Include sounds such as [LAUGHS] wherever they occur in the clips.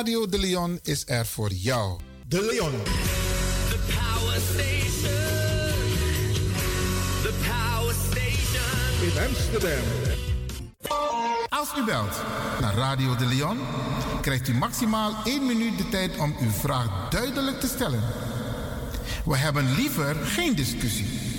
Radio De Leon is er voor jou. De Leon. The Power Station. The Power Station. In Amsterdam. Als u belt naar Radio De Leon, krijgt u maximaal 1 minuut de tijd om uw vraag duidelijk te stellen. We hebben liever geen discussie.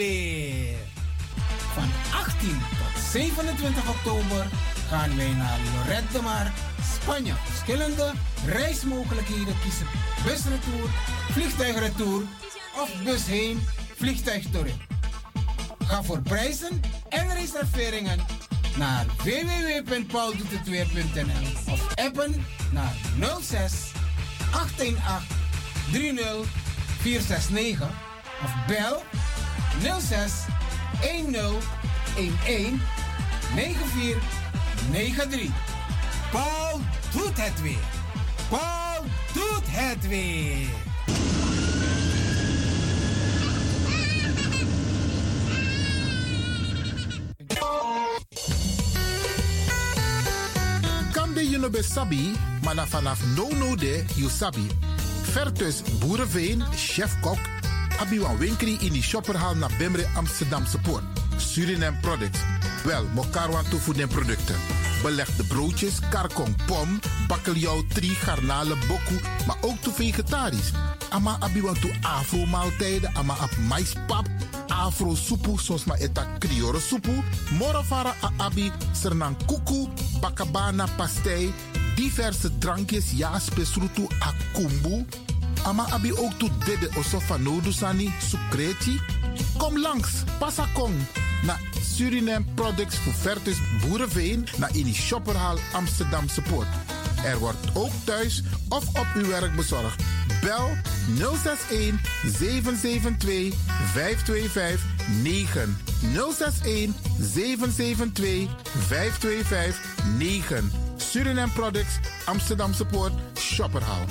Van 18 tot 27 oktober gaan wij naar Lorette de Mar, Spanje. Verschillende reismogelijkheden kiezen. Busretour, vliegtuigretour of bus heen, vliegtuig. Ga voor prijzen en reserveringen naar www.pauldoetetweer.nl of appen naar 06 818 30 469 of bel 06 10 11 9493. Paul doet het weer. Paul doet het weer. Kamde you no sabi, maar na vanaf no no de you sabi. Vertus Boerenveen, chef-kok, abi wan winkri in die shopperhal naar Bemre Amsterdamse Poort. Suriname Products. Wel, mokarwan toevoer den producten. Belegde broodjes, karkong, pom, bakkeljauw, tri, garnalen, boku, maar ook toe vegetarisch. Ama abi wan toe afro maaltijden, ama ap maispap, afro soepu, soms maar eta kriore soepu, morafara a abi, sernang kuku, bakabana pastei, diverse drankjes, ja, spesrutu, akumbu. Ama abi ook toe dede osofa nodusani, sukreti. Kom langs, pasakong, na Suriname Products Vertus Boerenveen, naar in die shopperhal Amsterdamse Poort. Er wordt ook thuis of op uw werk bezorgd. Bel 061 772 525 9. 061 772 525 9. Suriname Products, Amsterdamse Poort, Shopperhal.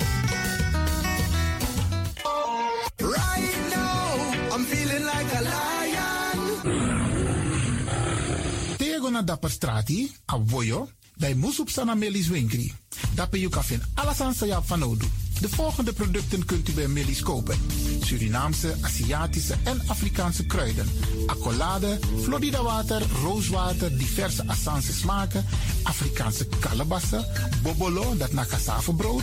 Right now, I'm feeling like a lion. Tego na dapper strati, a voyo, bij Moesop Sana Melis Winkri. Dapper you alles aan Sayap van. De volgende producten kunt u bij Melis kopen. Surinaamse, Aziatische en Afrikaanse kruiden. Accolade, Florida water, rooswater, diverse Assange smaken. Afrikaanse kalebassen, bobolo, dat na cassavebrood.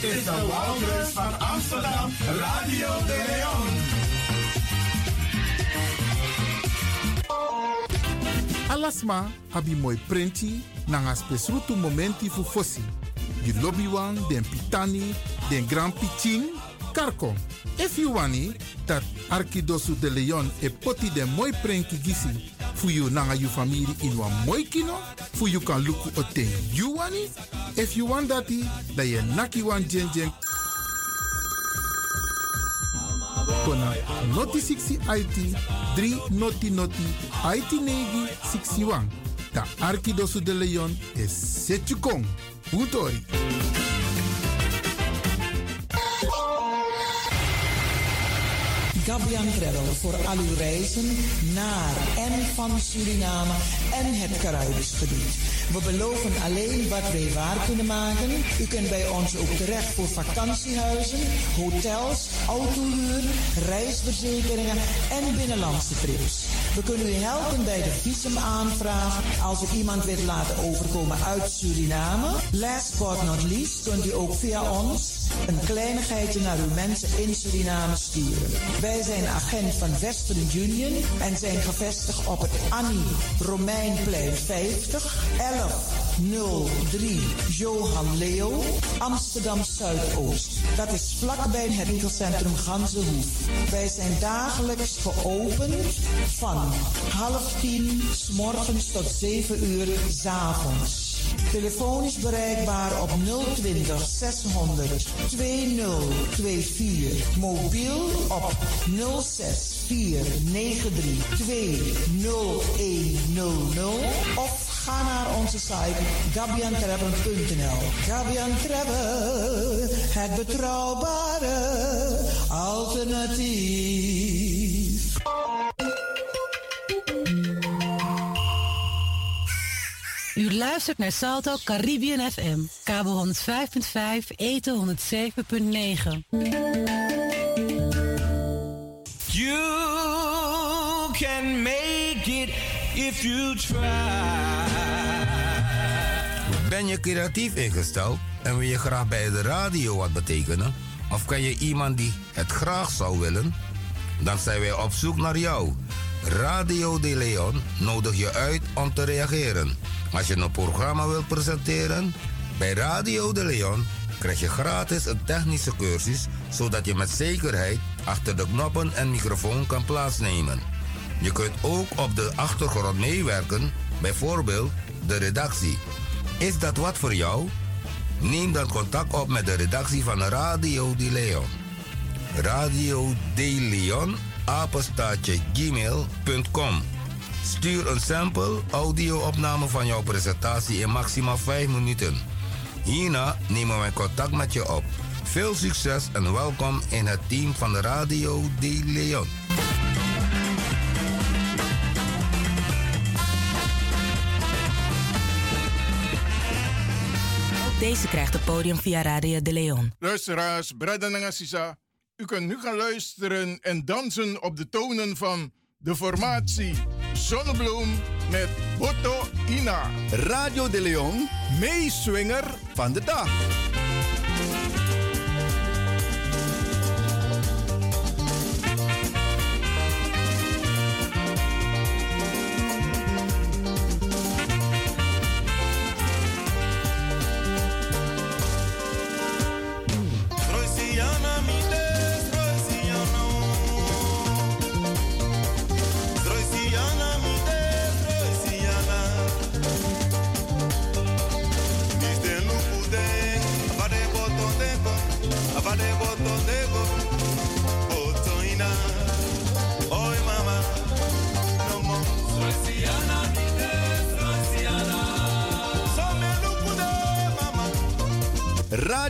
Dit is de Wouders van Amsterdam, Radio de Leon. Alasma abi moi prenti nanga spesrutu momenti fu fosi. Di lobby wan, den pitani, den grand pitin, karko. If you wani, dat Arkidosu de Leon e poti de moi prenki gisi fu you nanga you family in wa moi kino fu you kan luku o ten you wani. If you want dati da ye naki wan jen jen kona noti 60 IT 3 noti noti IT negi 61 da Arkidosu de Leon e setu kong. Utori. Gabian Travel voor al uw reizen naar en van Suriname en het Caribisch gebied. We beloven alleen wat wij waar kunnen maken. U kunt bij ons ook terecht voor vakantiehuizen, hotels, autohuur, reisverzekeringen en binnenlandse trips. We kunnen u helpen bij de visumaanvraag als u iemand wilt laten overkomen uit Suriname. Last but not least kunt u ook via ons een kleinigheidje naar uw mensen in Suriname sturen. Wij zijn agent van Western Union en zijn gevestigd op het Annie Romeinplein 50 1103 Johan Leo, Amsterdam Zuidoost. Dat is vlakbij het winkelcentrum Ganzenhoef. Wij zijn dagelijks geopend van half tien s morgens tot 7 uur s avonds. Telefonisch bereikbaar op 020 600 2024. Mobiel op 06 493 20100 of ga naar onze site gabiantravel.nl. Gabian Travel, het betrouwbare alternatief. U luistert naar Salto Caribbean FM, kabel 105.5, eten 107.9. You can make it if you try. Ben je creatief ingesteld en wil je graag bij de radio wat betekenen? Of ken je iemand die het graag zou willen? Dan zijn wij op zoek naar jou. Radio De Leon nodig je uit om te reageren. Als je een programma wilt presenteren, bij Radio De Leon krijg je gratis een technische cursus, zodat je met zekerheid achter de knoppen en microfoon kan plaatsnemen. Je kunt ook op de achtergrond meewerken, bijvoorbeeld de redactie. Is dat wat voor jou? Neem dan contact op met de redactie van Radio De Leon. Radio De Leon, gmail.com. Stuur een sample audio-opname van jouw presentatie in maximaal 5 minuten. Hierna nemen wij contact met je op. Veel succes en welkom in het team van Radio De Leon. Deze krijgt het podium via Radio De Leon. Luisteraars, Bradden en Assisa, u kunt nu gaan luisteren en dansen op de tonen van de formatie Zonnebloem met Botto Ina. Radio De Leon, meeswinger van de dag.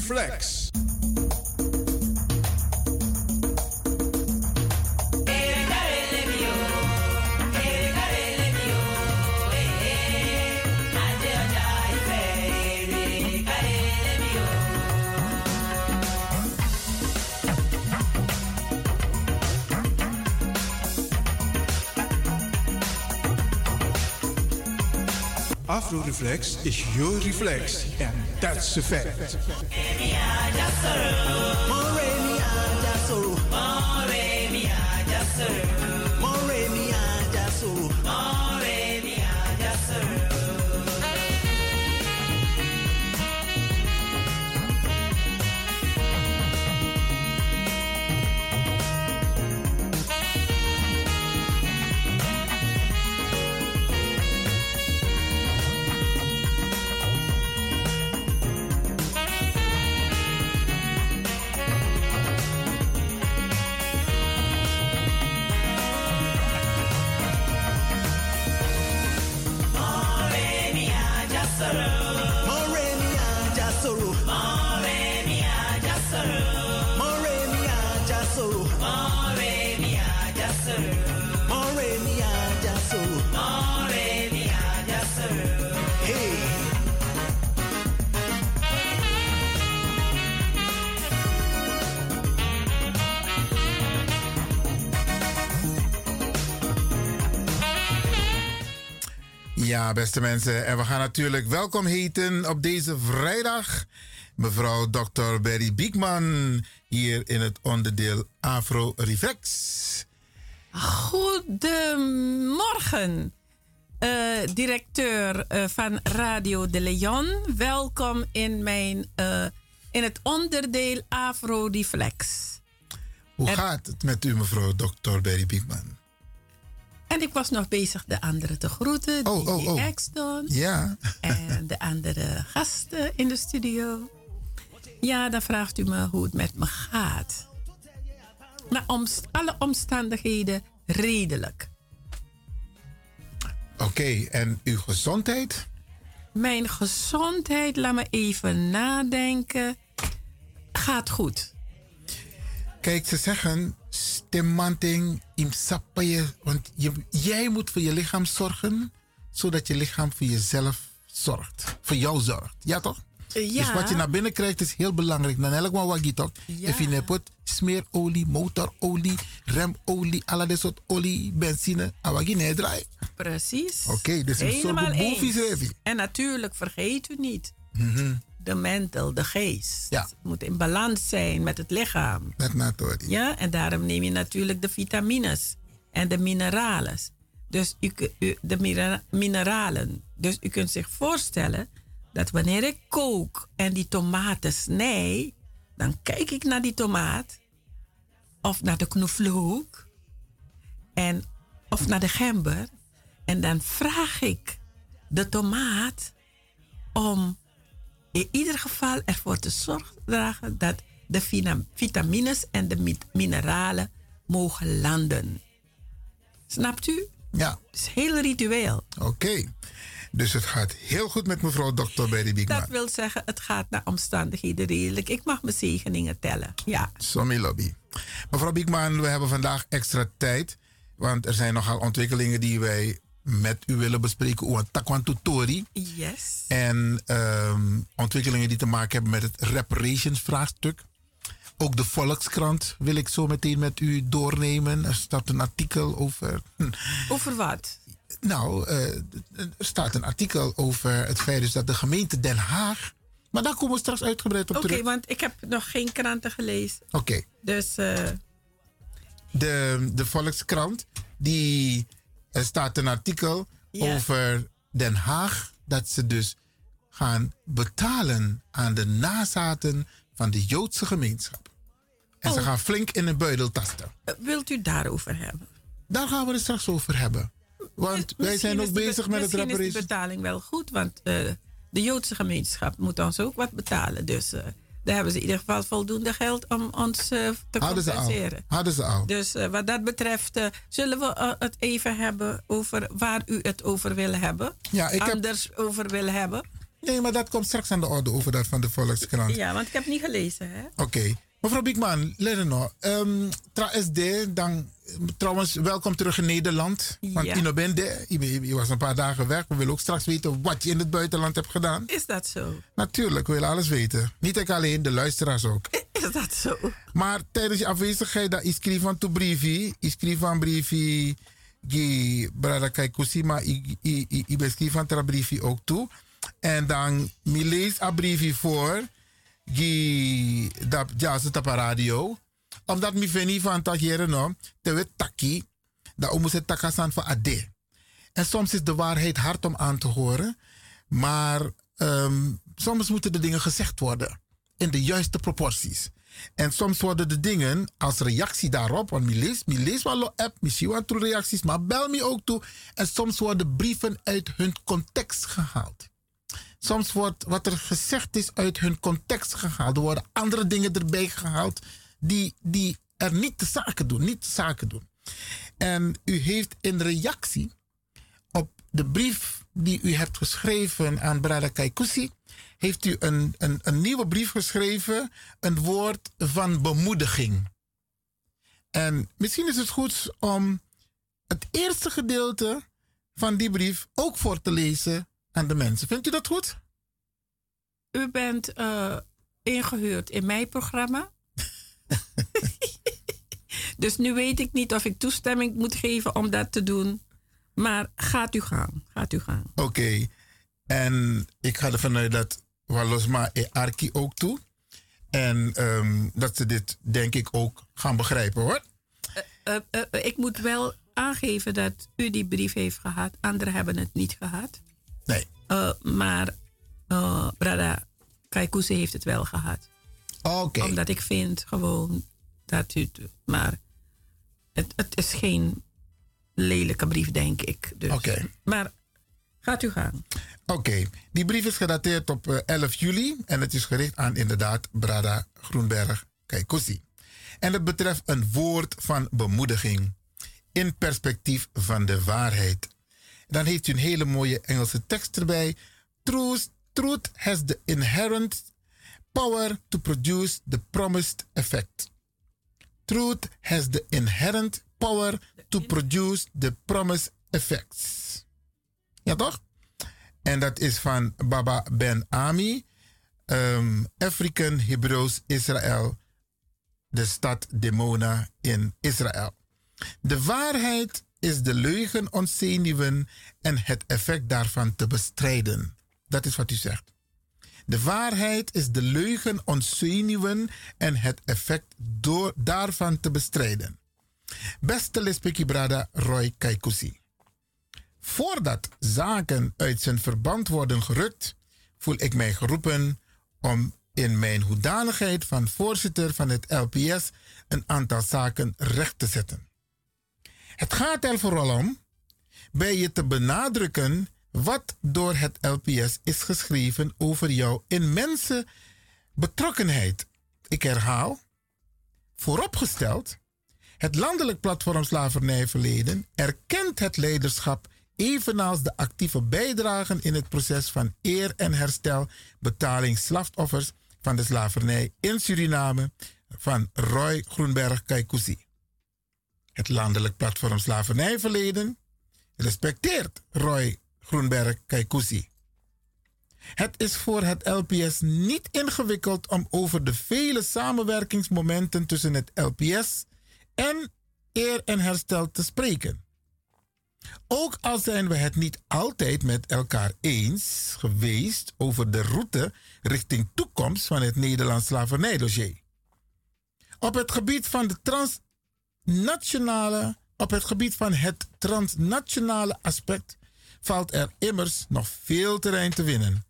Reflex. Afro Reflex is your reflex, and that's a fact sorrow. More mi ajaso. More. Ja, beste mensen. En we gaan natuurlijk welkom heten op deze vrijdag. Mevrouw Dr. Berry Biekman hier in het onderdeel Afro Reflex. Goedemorgen, eh, directeur eh, van Radio de Leon. Welkom in, mijn, eh, in het onderdeel Afro Reflex. Hoe gaat het met u, mevrouw Dr. Berry Biekman? En ik was nog bezig de anderen te groeten. Oh, die oh, oh. Ja. [LAUGHS] En de andere gasten in de studio. Ja, dan vraagt u me hoe het met me gaat. Naar omst- alle omstandigheden redelijk. Oké, en uw gezondheid? Mijn gezondheid, laat me even nadenken, gaat goed. Kijk, ze zeggen stemmanting im sappaye. Want je, jij moet voor je lichaam zorgen, zodat je lichaam voor jezelf zorgt. Voor jou zorgt. Ja toch? Ja. Dus wat je naar binnen krijgt is heel belangrijk. Dan elk wat je toch? If je nepot smeerolie, motorolie, remolie, alle dat soort olie, benzine, awagi nee draai. Precies. Oké, dus een soort boefjes. En natuurlijk, vergeet u niet, Mhm. De mental, de geest. Ja. Het moet in balans zijn met het lichaam. Met natori. Ja, en daarom neem je natuurlijk de vitamines en de mineralen. Dus u, de minera- mineralen. Dus u kunt zich voorstellen dat wanneer ik kook en die tomaten snij, dan kijk ik naar die tomaat of naar de knoflook en, of naar de gember en dan vraag ik de tomaat om in ieder geval ervoor te zorgen dat de vitamines en de mi- mineralen mogen landen. Snapt u? Ja. Het is heel ritueel. Oké. Dus het gaat heel goed met mevrouw Dr. Berry Biekman. Dat wil zeggen, het gaat naar omstandigheden redelijk. Ik mag mijn zegeningen tellen. Ja. Sommi Lobby. Mevrouw Biekman, we hebben vandaag extra tijd. Want er zijn nogal ontwikkelingen die wij met u willen bespreken. Oe Takwan Tutori. Yes. En ehm, ontwikkelingen die te maken hebben met het reparations vraagstuk. Ook de Volkskrant wil ik zo meteen met u doornemen. Er staat een artikel over. [LAUGHS] Over wat? Nou, eh, er staat een artikel over het feit dus dat de gemeente Den Haag. Maar daar komen we straks uitgebreid op Oké, terug. want ik heb nog geen kranten gelezen. Oké. Dus eh, de, de Volkskrant, die er staat een artikel over Den Haag. Dat ze dus gaan betalen aan de nazaten van de Joodse gemeenschap. En ze Oh. gaan flink in een buidel tasten. wilt u daarover hebben? Daar gaan we het straks over hebben. Want wij zijn ook bezig be- met het Misschien is reparations. betaling wel goed, want eh, de Joodse gemeenschap moet ons ook wat betalen. Dus eh, daar hebben ze in ieder geval voldoende geld om ons eh, te Hadden compenseren. Hadden ze al. Dus eh, wat dat betreft eh, zullen we het even hebben over waar u het over wil hebben. Ja, ik heb- Anders over wil hebben. Nee, maar dat komt straks aan de orde over dat van de Volkskrant. Ja, want ik heb niet gelezen, hè? Oké. Mevrouw Biekman, let nog. Um, tra SD, dan trouwens welkom terug in Nederland. Want Ja. Ino Bende, je, je was een paar dagen weg. We willen ook straks weten wat je in het buitenland hebt gedaan. Is dat zo? Natuurlijk, we willen alles weten. Niet ik alleen, de luisteraars ook. [LAUGHS] Is dat zo? Maar tijdens je afwezigheid, dat is van to briefie. Ik schreef van briefie. Die brada kai kusima, ik beschrijf van tra briefie ook toe. En dan, mi lees a briefie voor. Die, dat, ja, ze op radio. Omdat mi veni van tak hier no, te we taki. Dat omus het takasan van ade. En soms is de waarheid hard om aan te horen. Maar ehm, soms moeten de dingen gezegd worden. In de juiste proporties. En soms worden de dingen als reactie daarop, want mi lees, mi lees wel app, misschien wel reacties, maar bel me ook toe. En soms worden brieven uit hun context gehaald. Soms wordt wat er gezegd is uit hun context gehaald. Er worden andere dingen erbij gehaald die, die er niet de zaken doen, niet de zaken doen. En u heeft in reactie op de brief die u hebt geschreven aan Brada Kaikousi, heeft u een, een, een nieuwe brief geschreven, een woord van bemoediging. En misschien is het goed om het eerste gedeelte van die brief ook voor te lezen aan de mensen. Vindt u dat goed? U bent eh, ingehuurd in mijn programma. [LAUGHS] dus nu weet ik niet of ik toestemming moet geven om dat te doen. Maar gaat u gang. Gaat u gang. Oké. En ik ga ervan uit dat Walosma en Arki ook toe. En ehm, dat ze dit denk ik ook gaan begrijpen hoor. Eh, eh, ik moet wel aangeven dat u die brief heeft gehad. Anderen hebben het niet gehad. Nee. Eh, maar uh, Brada Kaikousi heeft het wel gehad. Oké. Omdat ik vind gewoon dat u... het- Maar het, het is geen lelijke brief, denk ik. Dus. Oké. Maar gaat u gaan. Oké, die brief is gedateerd op eh, 11 juli en het is gericht aan inderdaad Brada Groenberg Kaikousi. En het betreft een woord van bemoediging in perspectief van de waarheid. Dan heeft u een hele mooie Engelse tekst erbij. Truth, truth has the inherent power to produce the promised effect. Truth has the inherent power to produce the promised effects. Ja toch? En dat is van Baba Ben Ami, ehm, African Hebrews Israël, de stad Demona in Israël. De waarheid is de leugen ontzenuwen en het effect daarvan te bestrijden. Dat is wat u zegt. De waarheid is de leugen ontzenuwen en het effect door, daarvan te bestrijden. Beste Lespeki Brada Roy Kaikousi. Voordat zaken uit zijn verband worden gerukt, voel ik mij geroepen om in mijn hoedanigheid van voorzitter van het LPS een aantal zaken recht te zetten. Het gaat er vooral om bij je te benadrukken wat door het LPS is geschreven over jouw immense betrokkenheid. Ik herhaal, vooropgesteld, het landelijk platform Slavernijverleden erkent het leiderschap evenals de actieve bijdragen in het proces van eer en herstel betaling slachtoffers van de slavernij in Suriname van Roy Groenberg Kaikousi. Het landelijk platform Slavernijverleden respecteert Roy Groenberg Kaikousi. Het is voor het LPS niet ingewikkeld om over de vele samenwerkingsmomenten tussen het LPS en eer en herstel te spreken. Ook al zijn we het niet altijd met elkaar eens geweest over de route richting toekomst van het Nederlands slavernijdossier. Op het gebied van de transnationale, op het gebied van het transnationale aspect valt er immers nog veel terrein te winnen.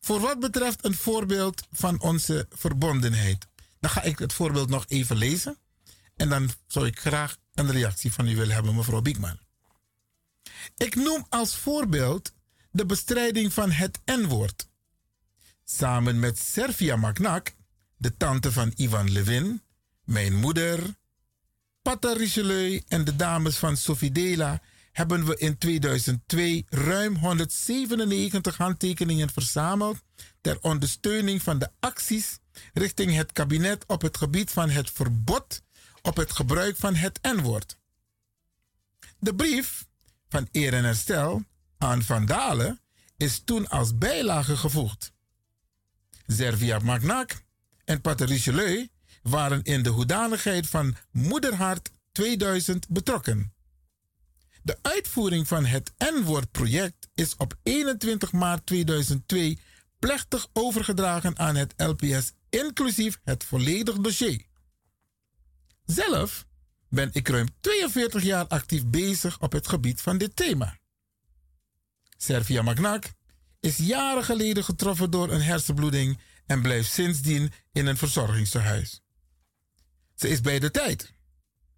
Voor wat betreft een voorbeeld van onze verbondenheid, dan ga ik het voorbeeld nog even lezen en dan zou ik graag een reactie van u willen hebben, mevrouw Biekman. Ik noem als voorbeeld de bestrijding van het N-woord. Samen met Servia Magnak, de tante van Ivan Levin, mijn moeder, Patta Richelieu en de dames van Sofidela hebben we in 2002 ruim 197 handtekeningen verzameld ter ondersteuning van de acties richting het kabinet op het gebied van het verbod op het gebruik van het N-woord. De brief van Eer en Herstel aan Van Dalen is toen als bijlage gevoegd. Servia Magnac en Pater Richelieu waren in de hoedanigheid van Moederhart 2000 betrokken. De uitvoering van het N-woord-project is op 21 maart 2002 plechtig overgedragen aan het LPS, inclusief het volledige dossier. Zelf ben ik ruim 42 jaar actief bezig op het gebied van dit thema. Servia Magnac is jaren geleden getroffen door een hersenbloeding en blijft sindsdien in een verzorgingstehuis. Ze is bij de tijd,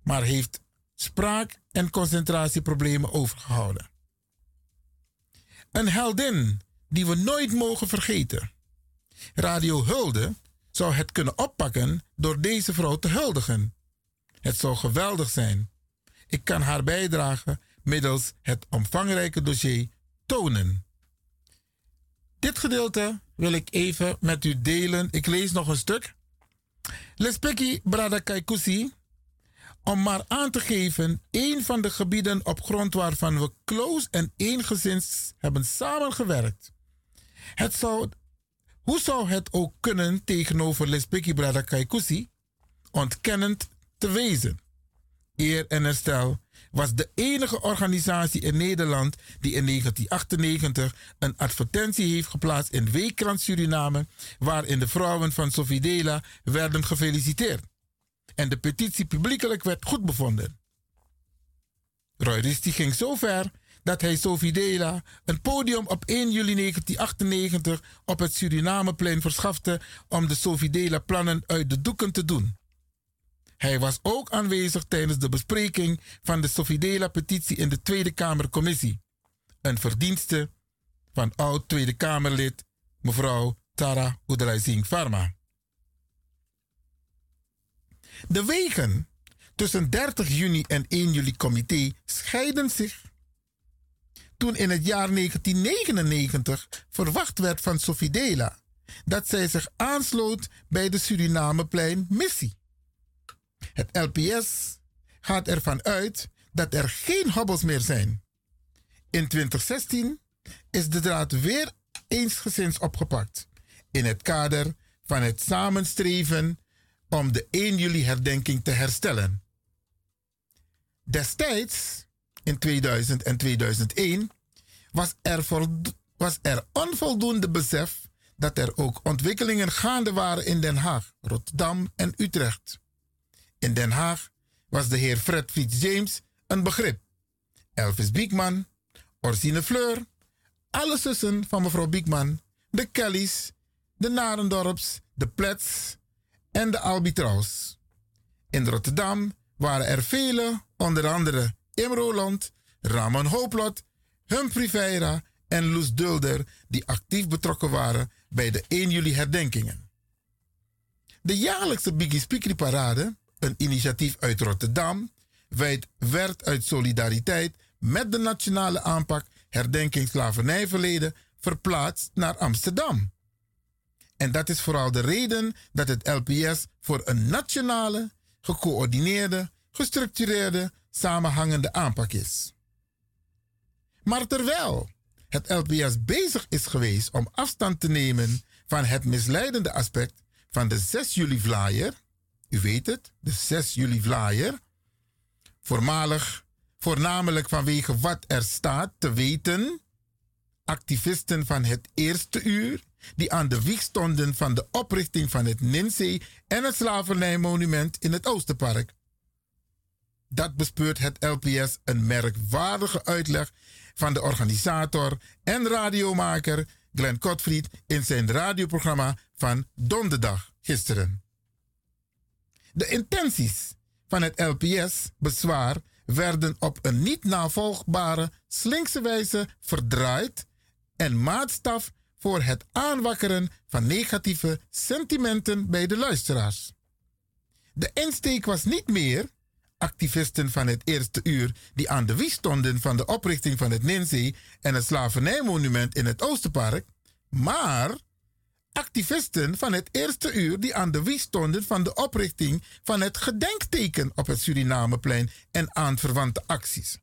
maar heeft spraak- en concentratieproblemen overgehouden. Een heldin die we nooit mogen vergeten. Radio Hulde zou het kunnen oppakken door deze vrouw te huldigen. Het zou geweldig zijn. Ik kan haar bijdrage middels het omvangrijke dossier tonen. Dit gedeelte wil ik even met u delen. Ik lees nog een stuk. Lespeki Brada Kaikusi, om maar aan te geven, een van de gebieden op grond waarvan we close en eengezins hebben samengewerkt. Het zou, hoe zou het ook kunnen tegenover Lespeki Brada Kaikusi ontkennend te wezen? Eer en herstel was de enige organisatie in Nederland die in 1998 een advertentie heeft geplaatst in Weekrant Suriname, waarin de vrouwen van Sofidela werden gefeliciteerd. En de petitie publiekelijk werd goed bevonden. Roy ging zo ver dat hij Sofidela een podium op 1 juli 1998 op het Surinameplein verschafte om de Sofidela-plannen uit de doeken te doen. Hij was ook aanwezig tijdens de bespreking van de Sofidela-petitie in de Tweede Kamercommissie. Een verdienste van oud Tweede Kamerlid mevrouw Tara Udraising Pharma. De wegen tussen 30 juni en 1 juli comité scheiden zich. Toen in het jaar 1999 verwacht werd van Sofidela dat zij zich aansloot bij de Surinameplein missie. Het LPS gaat ervan uit dat er geen hobbels meer zijn. In 2016 is de draad weer eensgezinds opgepakt in het kader van het samenstreven om de 1 juli herdenking te herstellen. Destijds, in 2000 en 2001, was er, was er onvoldoende besef dat er ook ontwikkelingen gaande waren in Den Haag, Rotterdam en Utrecht. In Den Haag was de heer Fred James een begrip. Elvis Biekman, Orsine Fleur, alle zussen van mevrouw Biekman, de Kellys, de Narendorps, de Plets en de Albitraus. In Rotterdam waren er vele, onder andere Im Roland, Ramon Hooplot, Humphrey Veira en Loes Dulder, die actief betrokken waren bij de 1 juli herdenkingen. De jaarlijkse Biggie Speakery Parade een initiatief uit Rotterdam, werd uit solidariteit met de nationale aanpak herdenking slavernijverleden verplaatst naar Amsterdam. En dat is vooral de reden dat het LPS voor een nationale, gecoördineerde, gestructureerde, samenhangende aanpak is. Maar terwijl het LPS bezig is geweest om afstand te nemen van het misleidende aspect van de 6 juli flyer, u weet het, de 6 juli vlaaier. Voormalig, voornamelijk vanwege wat er staat te weten. Activisten van het eerste uur, die aan de wieg stonden van de oprichting van het Ninsee en het slavernijmonument in het Oosterpark. Dat bespeurt het LPS een merkwaardige uitleg van de organisator en radiomaker Glenn Kotfried in zijn radioprogramma van donderdag gisteren. De intenties van het LPS-bezwaar werden op een niet navolgbare, slinkse wijze verdraaid en maatstaf voor het aanwakkeren van negatieve sentimenten bij de luisteraars. De insteek was niet meer activisten van het eerste uur die aan de wieg stonden van de oprichting van het Ninsee en het slavernijmonument in het Oosterpark, maar activisten van het eerste uur die aan de wieg stonden van de oprichting van het gedenkteken op het Surinameplein en aanverwante acties.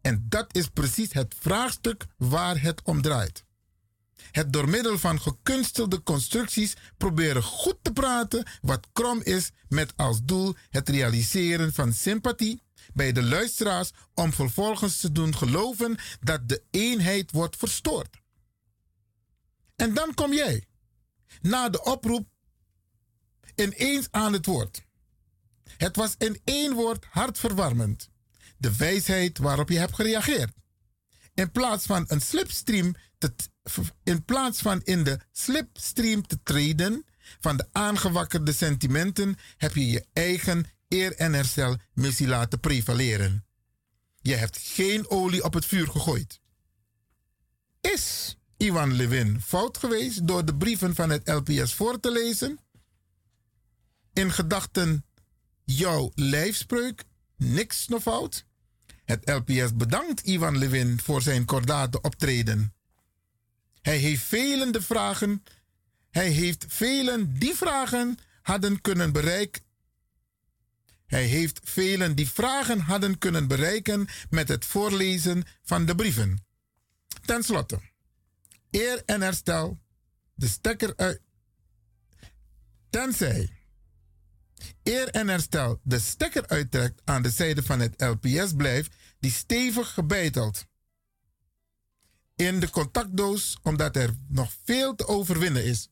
En dat is precies het vraagstuk waar het om draait. Het door middel van gekunstelde constructies proberen goed te praten wat krom is met als doel het realiseren van sympathie bij de luisteraars om vervolgens te doen geloven dat de eenheid wordt verstoord. En dan kom jij, na de oproep, ineens aan het woord. Het was in één woord hartverwarmend. De wijsheid waarop je hebt gereageerd. In plaats van een slipstream te, in plaats van in de slipstream te treden van de aangewakkerde sentimenten, heb je je eigen eer en herstel missie laten prevaleren. Je hebt geen olie op het vuur gegooid. Is Ivan Levin fout geweest door de brieven van het LPS voor te lezen? In gedachten jouw lijfspreuk, niks nog fout? Het LPS bedankt Ivan Levin voor zijn kordate optreden. Hij heeft velen de vragen, hij heeft velen die vragen hadden kunnen bereiken. Hij heeft velen die vragen hadden kunnen bereiken met het voorlezen van de brieven. Ten slotte, eer en herstel, de stekker uit. Tenzij eer en herstel de stekker uittrekt aan de zijde van het LPS blijft die stevig gebeiteld in de contactdoos, omdat er nog veel te overwinnen is.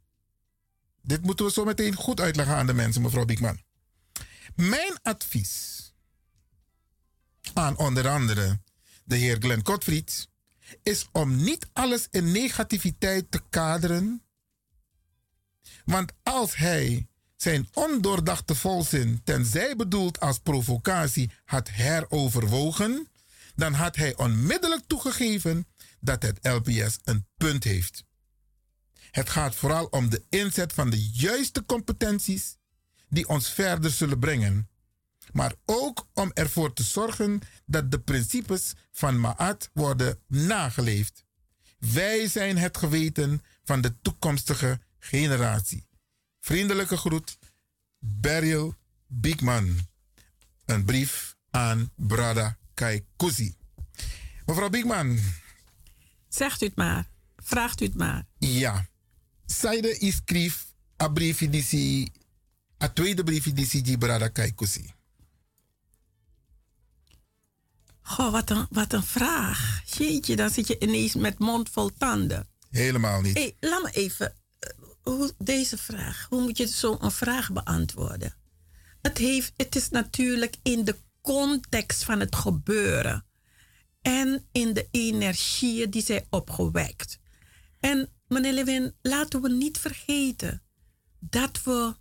Dit moeten we zo meteen goed uitleggen aan de mensen, mevrouw Biekman. Mijn advies aan onder andere de heer Glenn Kotfried is om niet alles in negativiteit te kaderen. Want als hij zijn ondoordachte volzin, tenzij bedoeld als provocatie, had heroverwogen, dan had hij onmiddellijk toegegeven dat het LPS een punt heeft. Het gaat vooral om de inzet van de juiste competenties die ons verder zullen brengen, maar ook om ervoor te zorgen dat de principes van Maat worden nageleefd. Wij zijn het geweten van de toekomstige generatie. Vriendelijke groet, Beryl Biekman. Een brief aan Brada Kaikousi. Mevrouw Biekman, Zegt u het maar. Vraagt u het maar. Ja. Zijde is schreef a brief die a tweede brief die die brada Kaikusi. Goh, wat een, wat een vraag. Jeetje, dan zit je ineens met mond vol tanden. Helemaal niet. hey, laat me even. eh, Hoe, deze vraag. Hoe moet je zo'n vraag beantwoorden? Het, heeft, het is natuurlijk in de context van het gebeuren en in de energieën die zij opgewekt. En meneer Lewin, laten we niet vergeten dat we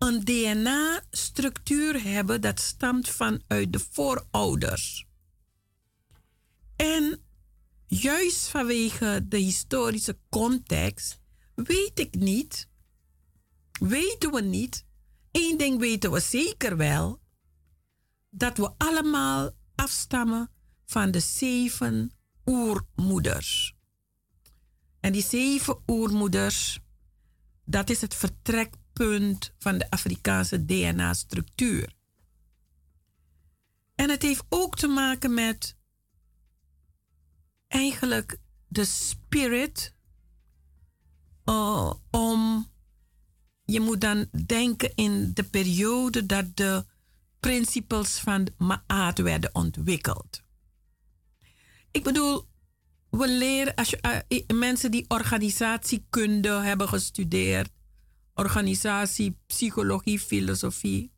een DNA-structuur hebben dat stamt vanuit de voorouders. En juist vanwege de historische context weet ik niet, weten we niet, één ding weten we zeker wel, dat we allemaal afstammen van de zeven oermoeders. En die zeven oermoeders, dat is het van de Afrikaanse DNA-structuur. En het heeft ook te maken met eigenlijk de spirit uh, om. Je moet dan denken in de periode dat de principes van Maat werden ontwikkeld. Ik bedoel, we leren, als je, uh, mensen die organisatiekunde hebben gestudeerd, organisatie, psychologie, filosofie,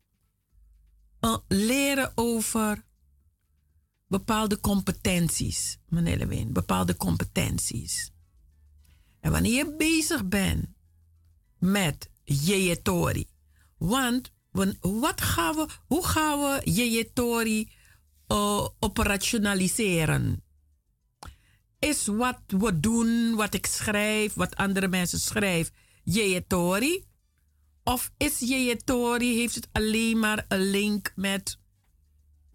uh, leren over bepaalde competenties, meneer Lewin, bepaalde competenties. En wanneer je bezig bent met Jejetori, want wat gaan we, hoe gaan we Jejetori uh, operationaliseren? Is wat we doen, wat ik schrijf, wat andere mensen schrijven, Jejetori? Of is je Tori, heeft het alleen maar een link met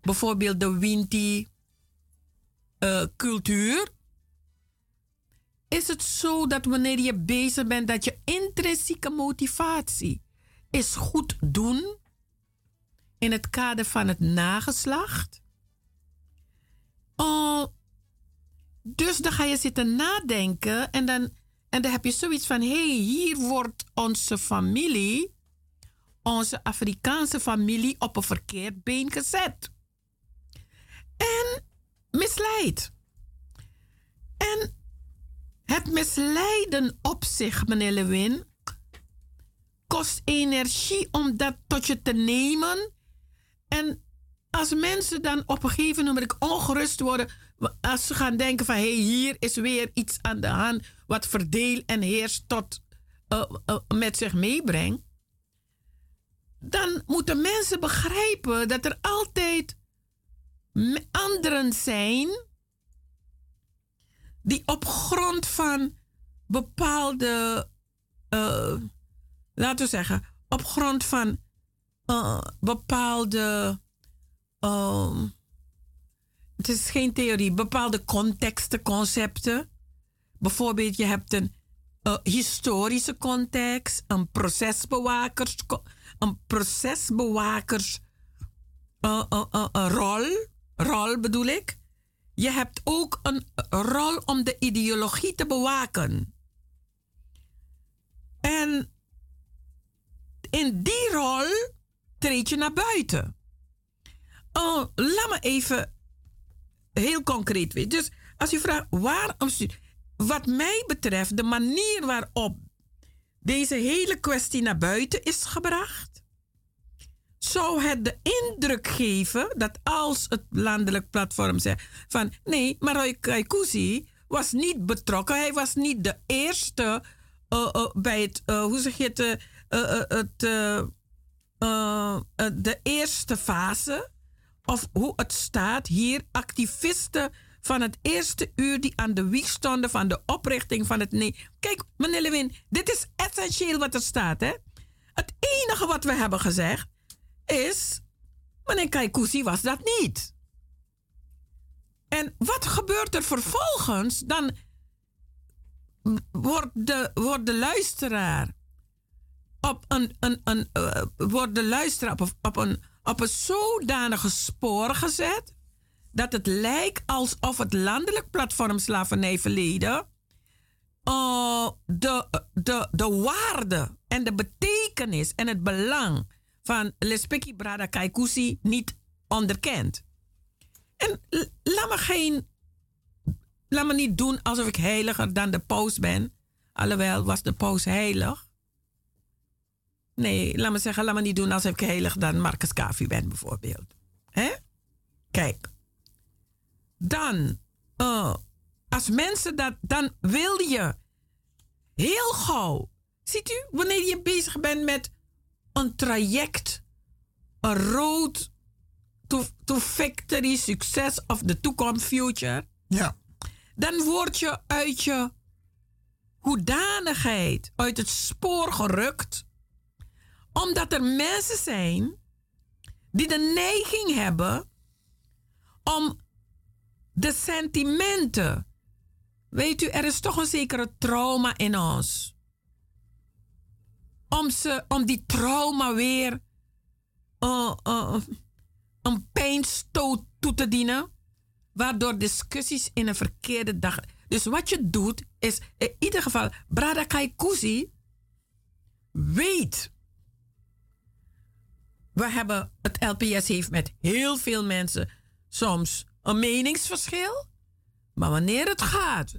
bijvoorbeeld de Winti uh, cultuur? Is het zo dat wanneer je bezig bent, dat je intrinsieke motivatie is goed doen in het kader van het nageslacht? Oh, dus dan ga je zitten nadenken en dan, en dan heb je zoiets van: hé, hey, hier wordt onze familie, onze Afrikaanse familie, op een verkeerd been gezet. En misleid. En het misleiden op zich, meneer Lewin, kost energie om dat tot je te nemen. En als mensen dan op een gegeven moment ongerust worden, als ze gaan denken van hey, hier is weer iets aan de hand wat verdeel en heers tot uh, uh, met zich meebrengt, dan moeten mensen begrijpen dat er altijd anderen zijn die op grond van bepaalde, uh, laten we zeggen, op grond van bepaalde uh, het is geen theorie, bepaalde contexten, concepten. Bijvoorbeeld, je hebt een uh, historische context, een procesbewakers, een procesbewakers uh, rol, rol bedoel ik. Je hebt ook een rol om de ideologie te bewaken. En in die rol treed je naar buiten. Oh, laat me even heel concreet weten. Dus als u vraagt waarom Wat mij betreft, de manier waarop deze hele kwestie naar buiten is gebracht, zou het de indruk geven dat als het landelijk platform zegt van nee, maar Roy Kaikousi was niet betrokken. Hij was niet de eerste uh, uh, bij het, uh, hoe zeg je het, het de eerste fase of hoe het staat hier, activisten van het eerste uur die aan de wieg stonden van de oprichting van het nee. Kijk, meneer Lewin, dit is essentieel wat er staat. Hè? Het enige wat we hebben gezegd is, meneer Kaikousi was dat niet. En wat gebeurt er vervolgens? Dan wordt de, wordt de luisteraar op een, een, een, uh, wordt de luisteraar op, op een op een zodanige spoor gezet dat het lijkt alsof het landelijk platform slavernijverleden uh, de, de, de waarde en de betekenis en het belang van Lespeki Brada Kaikousi niet onderkent. En laat me geen. Laat me niet doen alsof ik heiliger dan de paus ben. Alhoewel was de paus heilig. Nee, laat me zeggen, laat me niet doen alsof ik heilig dan Marcus Kavi ben, bijvoorbeeld. Hè? Kijk. Dan, uh, als mensen dat, dan wil je heel gauw. Ziet u, wanneer je bezig bent met een traject, een road to, to victory, succes of de toekomst, future. Ja. Dan word je uit je hoedanigheid, uit het spoor gerukt omdat er mensen zijn die de neiging hebben om de sentimenten. Weet u, er is toch een zekere trauma in ons. Om, ze, om die trauma weer uh, uh, een pijnstoot toe te dienen. Waardoor discussies in een verkeerde dag. Dus wat je doet is in ieder geval, Brada Kaikousi weet we hebben, het LPS heeft met heel veel mensen soms een meningsverschil. Maar wanneer het gaat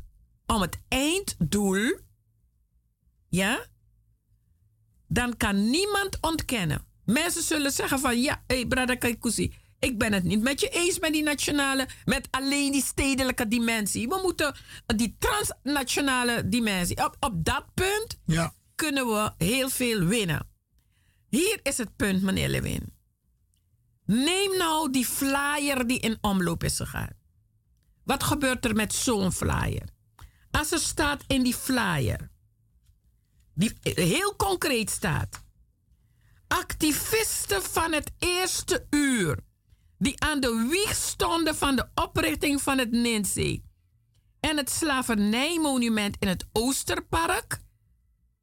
om het einddoel, ja, dan kan niemand ontkennen. Mensen zullen zeggen van ja, hé, hey, Brada Kaikousi, ik ben het niet met je eens met die nationale, met alleen die stedelijke dimensie. We moeten die transnationale dimensie. Op, op dat punt ja. kunnen we heel veel winnen. Hier is het punt, meneer Lewin. Neem nou die flyer die in omloop is gegaan. Wat gebeurt er met zo'n flyer? Als er staat in die flyer, die heel concreet staat, activisten van het eerste uur, die aan de wieg stonden van de oprichting van het Ninzee en het slavernijmonument in het Oosterpark,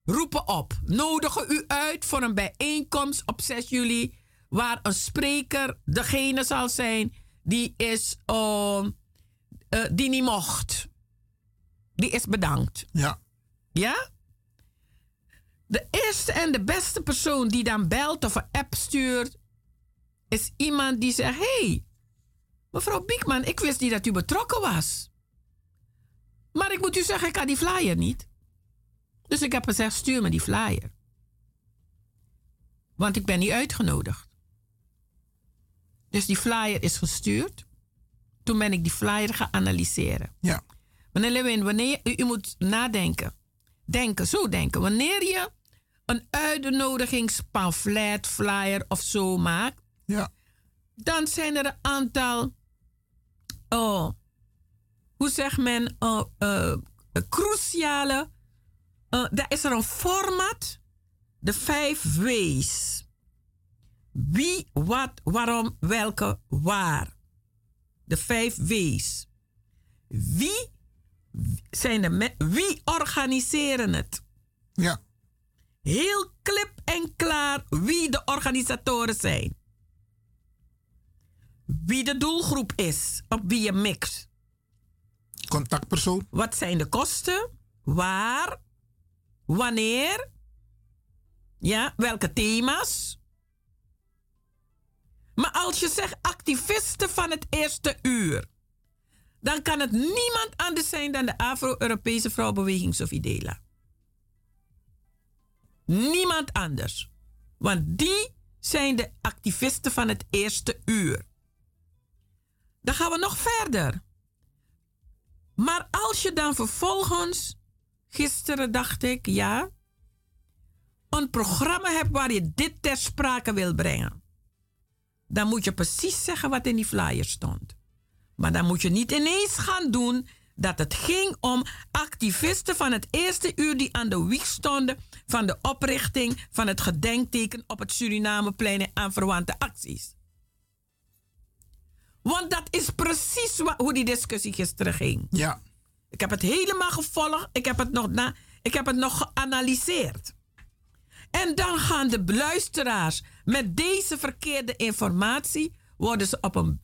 roepen op, nodigen u uit voor een bijeenkomst op 6 juli, waar een spreker degene zal zijn die is, uh, uh, die niet mocht. Die is bedankt. Ja. Ja? De eerste en de beste persoon die dan belt of een app stuurt, is iemand die zegt: hey, mevrouw Biekman, ik wist niet dat u betrokken was. Maar ik moet u zeggen, ik had die flyer niet. Dus ik heb gezegd: stuur me die flyer. Want ik ben niet uitgenodigd. Dus die flyer is gestuurd. Toen ben ik die flyer gaan analyseren. Ja. Meneer Lewin, wanneer u, u moet nadenken. Denken, zo denken. Wanneer je een uitnodigingspamflet, flyer of zo maakt, ja. dan zijn er een aantal, oh, hoe zegt men, uh, uh, cruciale, daar is er een format, de vijf W's. Wie, wat, waarom, welke, waar. De vijf W's. Wie zijn de wie organiseren het? Ja. Heel klip en klaar wie de organisatoren zijn. Wie de doelgroep is, op wie je mixt. Contactpersoon. Wat zijn de kosten? Waar? Wanneer? Ja, welke thema's? Maar als je zegt activisten van het eerste uur, dan kan het niemand anders zijn dan de Afro-Europese Vrouwenbeweging Sofidela. Niemand anders. Want die zijn de activisten van het eerste uur. Dan gaan we nog verder. Maar als je dan vervolgens, gisteren dacht ik, ja, een programma hebt waar je dit ter sprake wil brengen, dan moet je precies zeggen wat in die flyer stond. Maar dan moet je niet ineens gaan doen dat het ging om activisten van het eerste uur die aan de wieg stonden van de oprichting van het gedenkteken op het Surinameplein en aan verwante acties. Want dat is precies wat, hoe die discussie gisteren ging. Ja. Ik heb het helemaal gevolgd. Ik heb het nog, na, ik heb het nog geanalyseerd. En dan gaan de luisteraars met deze verkeerde informatie worden ze op een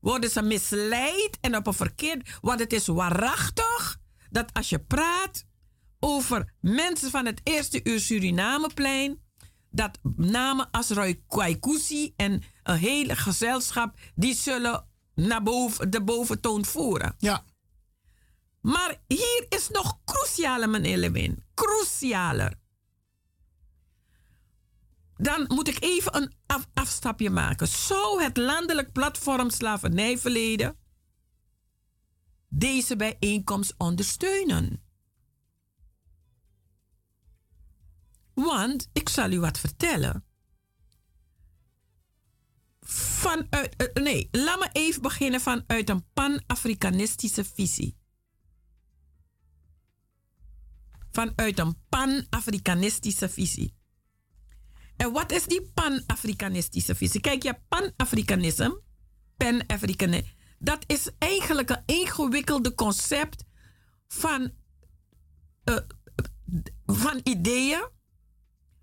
worden ze misleid en op een verkeerd. Want het is waarachtig dat als je praat over mensen van het eerste uur Surinameplein, dat namen als Roy Kwaikusi en een hele gezelschap, die zullen naar boven, de boventoon voeren. Ja. Maar hier is nog crucialer, meneer Lewin. Crucialer. Dan moet ik even een af, afstapje maken. Zou het landelijk platform Slavernijverleden deze bijeenkomst ondersteunen? Want ik zal u wat vertellen. Vanuit, nee, laat me even beginnen vanuit een pan-Afrikanistische visie. Vanuit een pan-Afrikanistische visie. En wat is die pan-Afrikanistische visie? Kijk, je pan-Afrikanisme, pan-Afrikanisme, dat is eigenlijk een ingewikkelde concept van, uh, van ideeën,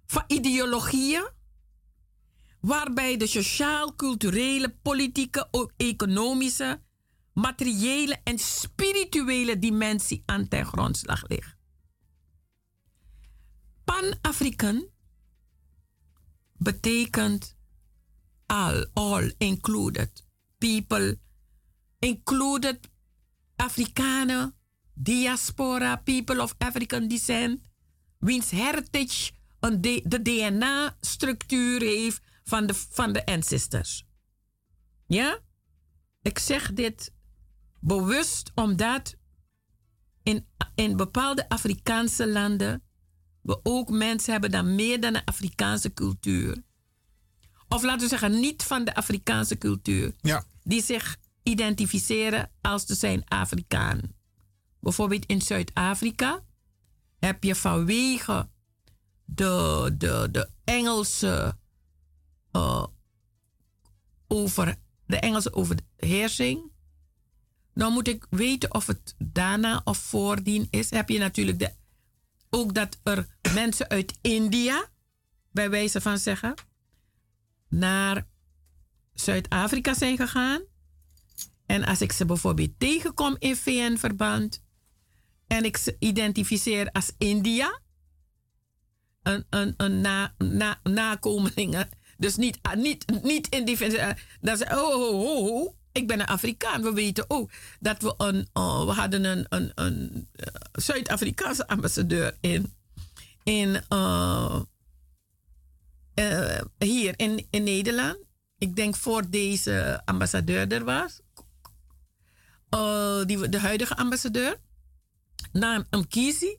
van ideologieën, waarbij de sociaal, culturele, politieke, economische, materiële en spirituele dimensie aan ten grondslag ligt. Pan-African betekent all, all included. People included Afrikanen, diaspora, people of African descent, wiens heritage een de, de DNA-structuur heeft van de, van de ancestors. Ja? Ik zeg dit bewust omdat in, in bepaalde Afrikaanse landen we ook mensen hebben dan meer dan een Afrikaanse cultuur. Of laten we zeggen, niet van de Afrikaanse cultuur. Ja. Die zich identificeren als te zijn Afrikaan. Bijvoorbeeld in Zuid-Afrika heb je vanwege de, de, de Engelse eh, over de Engelse overheersing. Nou moet ik weten of het daarna of voordien is. Heb je natuurlijk de, ook dat er mensen uit India, bij wijze van zeggen, naar Zuid-Afrika zijn gegaan. En als ik ze bijvoorbeeld tegenkom in VN-verband en ik ze identificeer als India, een, een, een na, na, nakomelingen, dus niet, niet, niet in die dan ze, oh, oh, oh, oh, ik ben een Afrikaan. We weten ook dat we een, uh, we hadden een, een, een uh, Zuid-Afrikaanse ambassadeur in, in uh, hier in, in Nederland. Ik denk voor deze ambassadeur er was. die, de huidige ambassadeur. Naam Mkisi.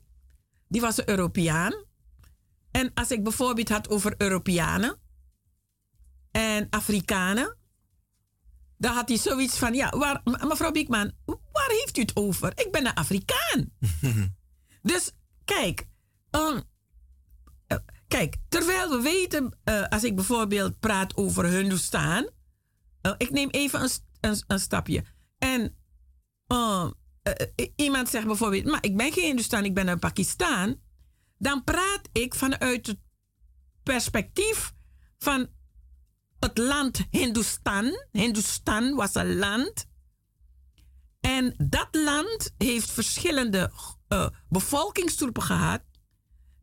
Die was een Europeaan. En als ik bijvoorbeeld had over Europeanen en Afrikanen, dan had hij zoiets van: Ja, waar, mevrouw Biekman, waar heeft u het over? Ik ben een Afrikaan. [LAUGHS] dus kijk, um, kijk, terwijl we weten, uh, als ik bijvoorbeeld praat over Hindustan, uh, ik neem even een, een, een stapje. En uh, iemand zegt bijvoorbeeld: Maar ik ben geen Hindustan, ik ben een Pakistan dan praat ik vanuit het perspectief van het land Hindustan. Hindustan was een land. En dat land heeft verschillende uh, bevolkingsgroepen gehad.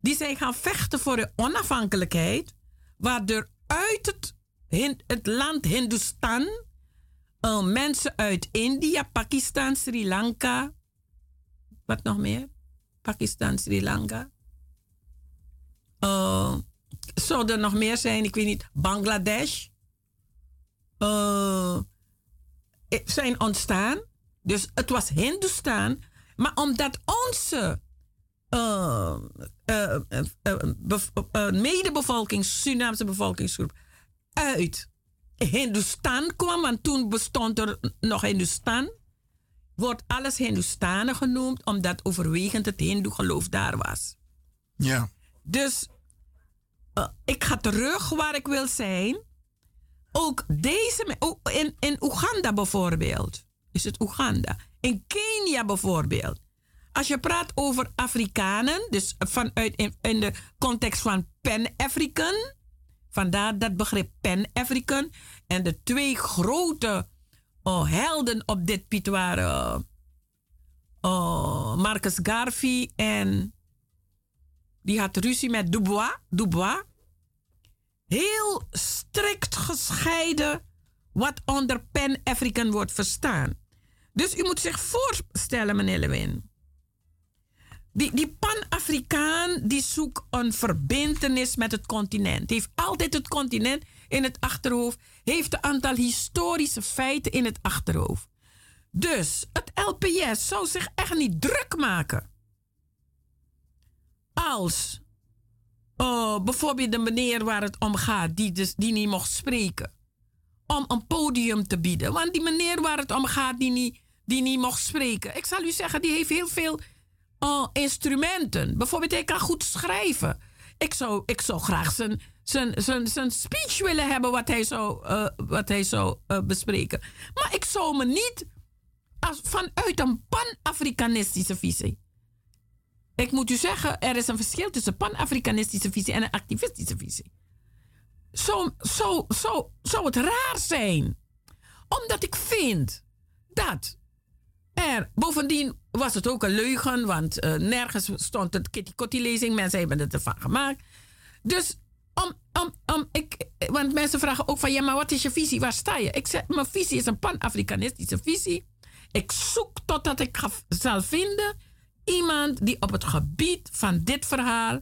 Die zijn gaan vechten voor de onafhankelijkheid. Waardoor uit het, het land Hindustan uh, mensen uit India, Pakistan, Sri Lanka. Wat nog meer? Pakistan, Sri Lanka. Uh, er nog meer zijn? Ik weet niet. Bangladesh. Uh, zijn ontstaan. Dus het was Hindustan. Maar omdat onze uh, medebevolking, Surinaamse bevolkingsgroep, uit Hindustan kwam, want toen bestond er nog Hindustan, wordt alles Hindustanen genoemd, omdat overwegend het Hindoe-geloof daar was. Ja. Dus ik ga terug waar ik wil zijn. Ook deze, in, in Oeganda bijvoorbeeld, is het Oeganda. In Kenia bijvoorbeeld. Als je praat over Afrikanen, dus vanuit in, in de context van Pan-African, vandaar dat begrip Pan-African. En de twee grote oh, helden op dit piet waren oh, Marcus Garvey en die had ruzie met Dubois. Dubois. Heel strikt gescheiden wat onder Pan-African wordt verstaan. Dus u moet zich voorstellen, meneer Lewin. Die, die Pan-Afrikaan die zoekt een verbindenis met het continent. Heeft altijd het continent in het achterhoofd. Heeft een aantal historische feiten in het achterhoofd. Dus het LPS zou zich echt niet druk maken als uh, bijvoorbeeld de meneer waar het om gaat, die, dus, die niet mocht spreken, om een podium te bieden. Want die meneer waar het om gaat, die niet, die niet mocht spreken, ik zal u zeggen, die heeft heel veel uh, instrumenten. Bijvoorbeeld, hij kan goed schrijven. Ik zou, ik zou graag zijn, zijn, zijn, zijn speech willen hebben wat hij zou, uh, wat hij zou bespreken. Maar ik zou me niet als, vanuit een pan-Afrikanistische visie ik moet u zeggen, er is een verschil tussen pan-Afrikanistische visie en een activistische visie. Zo, zo, zo zou het raar zijn. Omdat ik vind dat er, bovendien was het ook een leugen, want uh, nergens stond het Kitty Kotti lezing, mensen hebben het ervan gemaakt. Dus om, om, om, ik, want mensen vragen ook van ja, maar wat is je visie? Waar sta je? Ik zeg, mijn visie is een pan-Afrikanistische visie. Ik zoek totdat ik zal vinden iemand die op het gebied van dit verhaal,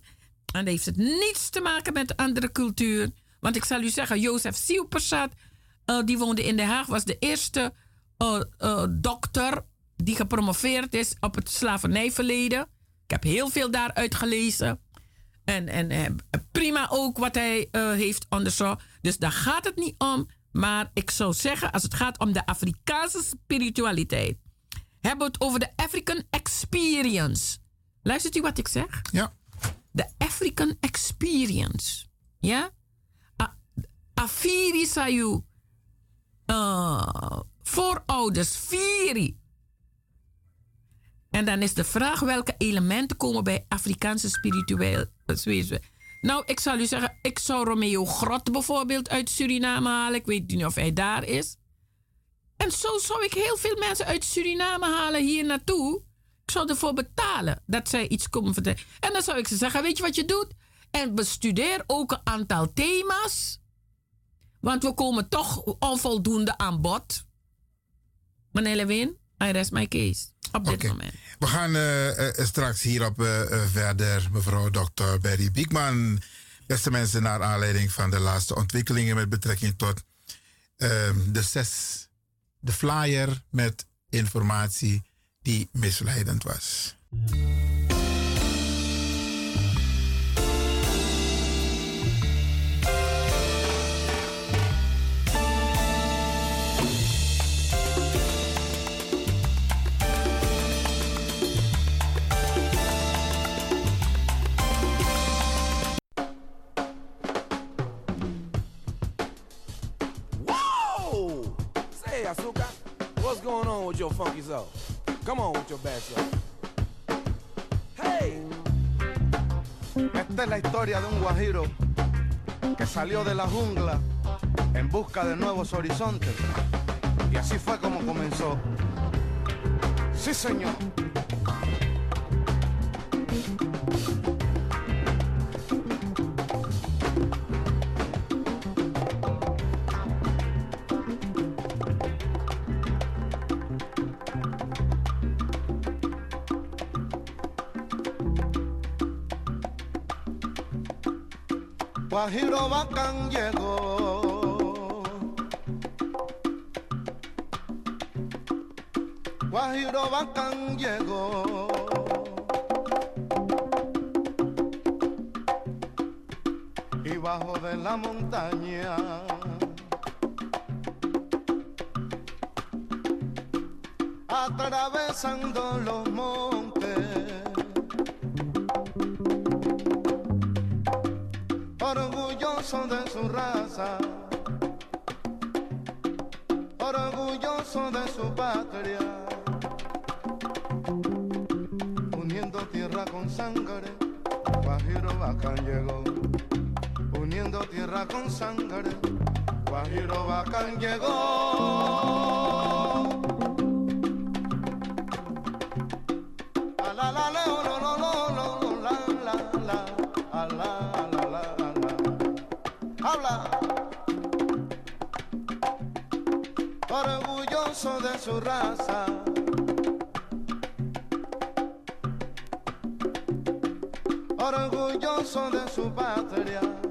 en dat heeft het niets te maken met andere cultuur, want ik zal u zeggen, Jozef Sielpersat, uh, die woonde in Den Haag, was de eerste uh, uh, dokter die gepromoveerd is op het slavernijverleden. Ik heb heel veel daaruit gelezen. En, en prima ook wat hij heeft onderzocht. Dus daar gaat het niet om. Maar ik zou zeggen, als het gaat om de Afrikaanse spiritualiteit hebben we het over de African Experience. Luistert u wat ik zeg? Ja. De African Experience. Ja? Afiri sayu. Uh, voorouders, Firi. En dan is de vraag welke elementen komen bij Afrikaanse spiritueel Nou, ik zal u zeggen, ik zou Romeo Grot bijvoorbeeld uit Suriname halen. Ik weet niet of hij daar is. En zo zou ik heel veel mensen uit Suriname halen hier naartoe. Ik zou ervoor betalen dat zij iets komen vertellen. En dan zou ik ze zeggen: Weet je wat je doet? En bestudeer ook een aantal thema's. Want we komen toch onvoldoende aan bod. Meneer Lewin, I rest my case. Op dit moment. We gaan uh, uh, straks hierop uh, verder, mevrouw Dr. Berry Biekman. Beste mensen, naar aanleiding van de laatste ontwikkelingen met betrekking tot ehm, de zes, de flyer met informatie die misleidend was. Come on with. Hey. Esta es la historia de un guajiro que salió de la jungla en busca de nuevos horizontes. Y así fue como comenzó. Sí, señor. Guajiro Bacán llegó. Guajiro Bacán llegó. Y bajo de la montaña. Atravesando los montes orgulloso de su raza, orgulloso de su patria, uniendo tierra con sangre, Guajiro Bacán llegó, uniendo tierra con sangre, Guajiro Bacán llegó. Orgulloso de su raza. Orgulloso de su patria.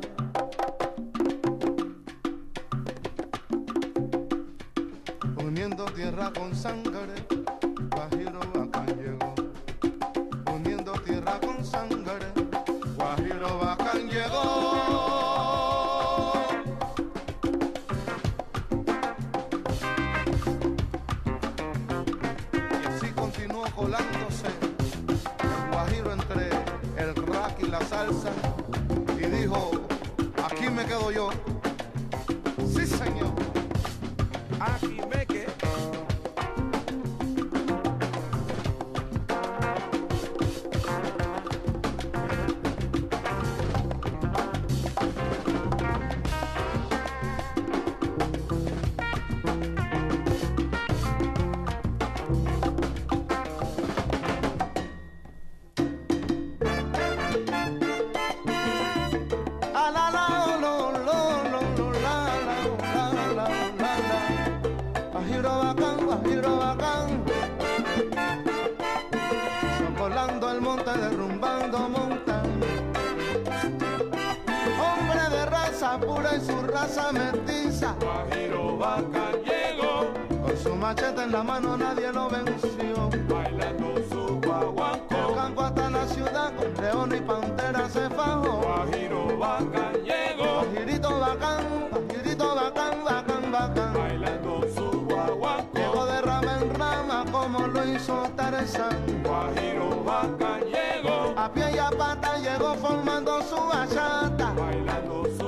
Mestiza. Guajiro Bacán llegó. Con su machete en la mano nadie lo venció. Bailando su guaguancó. El campo hasta la ciudad con león y pantera se fajó. Guajiro Bacán llegó. Guajirito bacán, guajirito bacán, bacán, bacán. Bailando su guaguancó. Llegó de rama en rama como lo hizo Tarzán. Guajiro Bacán llegó. A pie y a pata llegó formando su bachata. Bailando su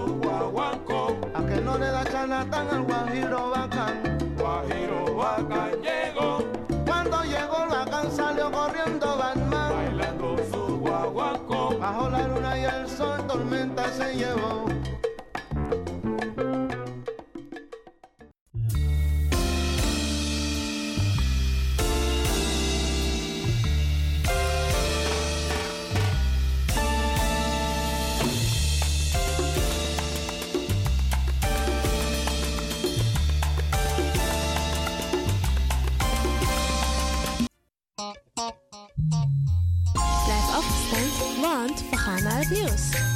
no menores de Chanatán al Guajiro Bacán. Guajiro Bacán llegó. Cuando llegó el Bacán salió corriendo Batman. Bailando su guaguancó. Bajo la luna y el sol tormenta se llevó. karma abuse.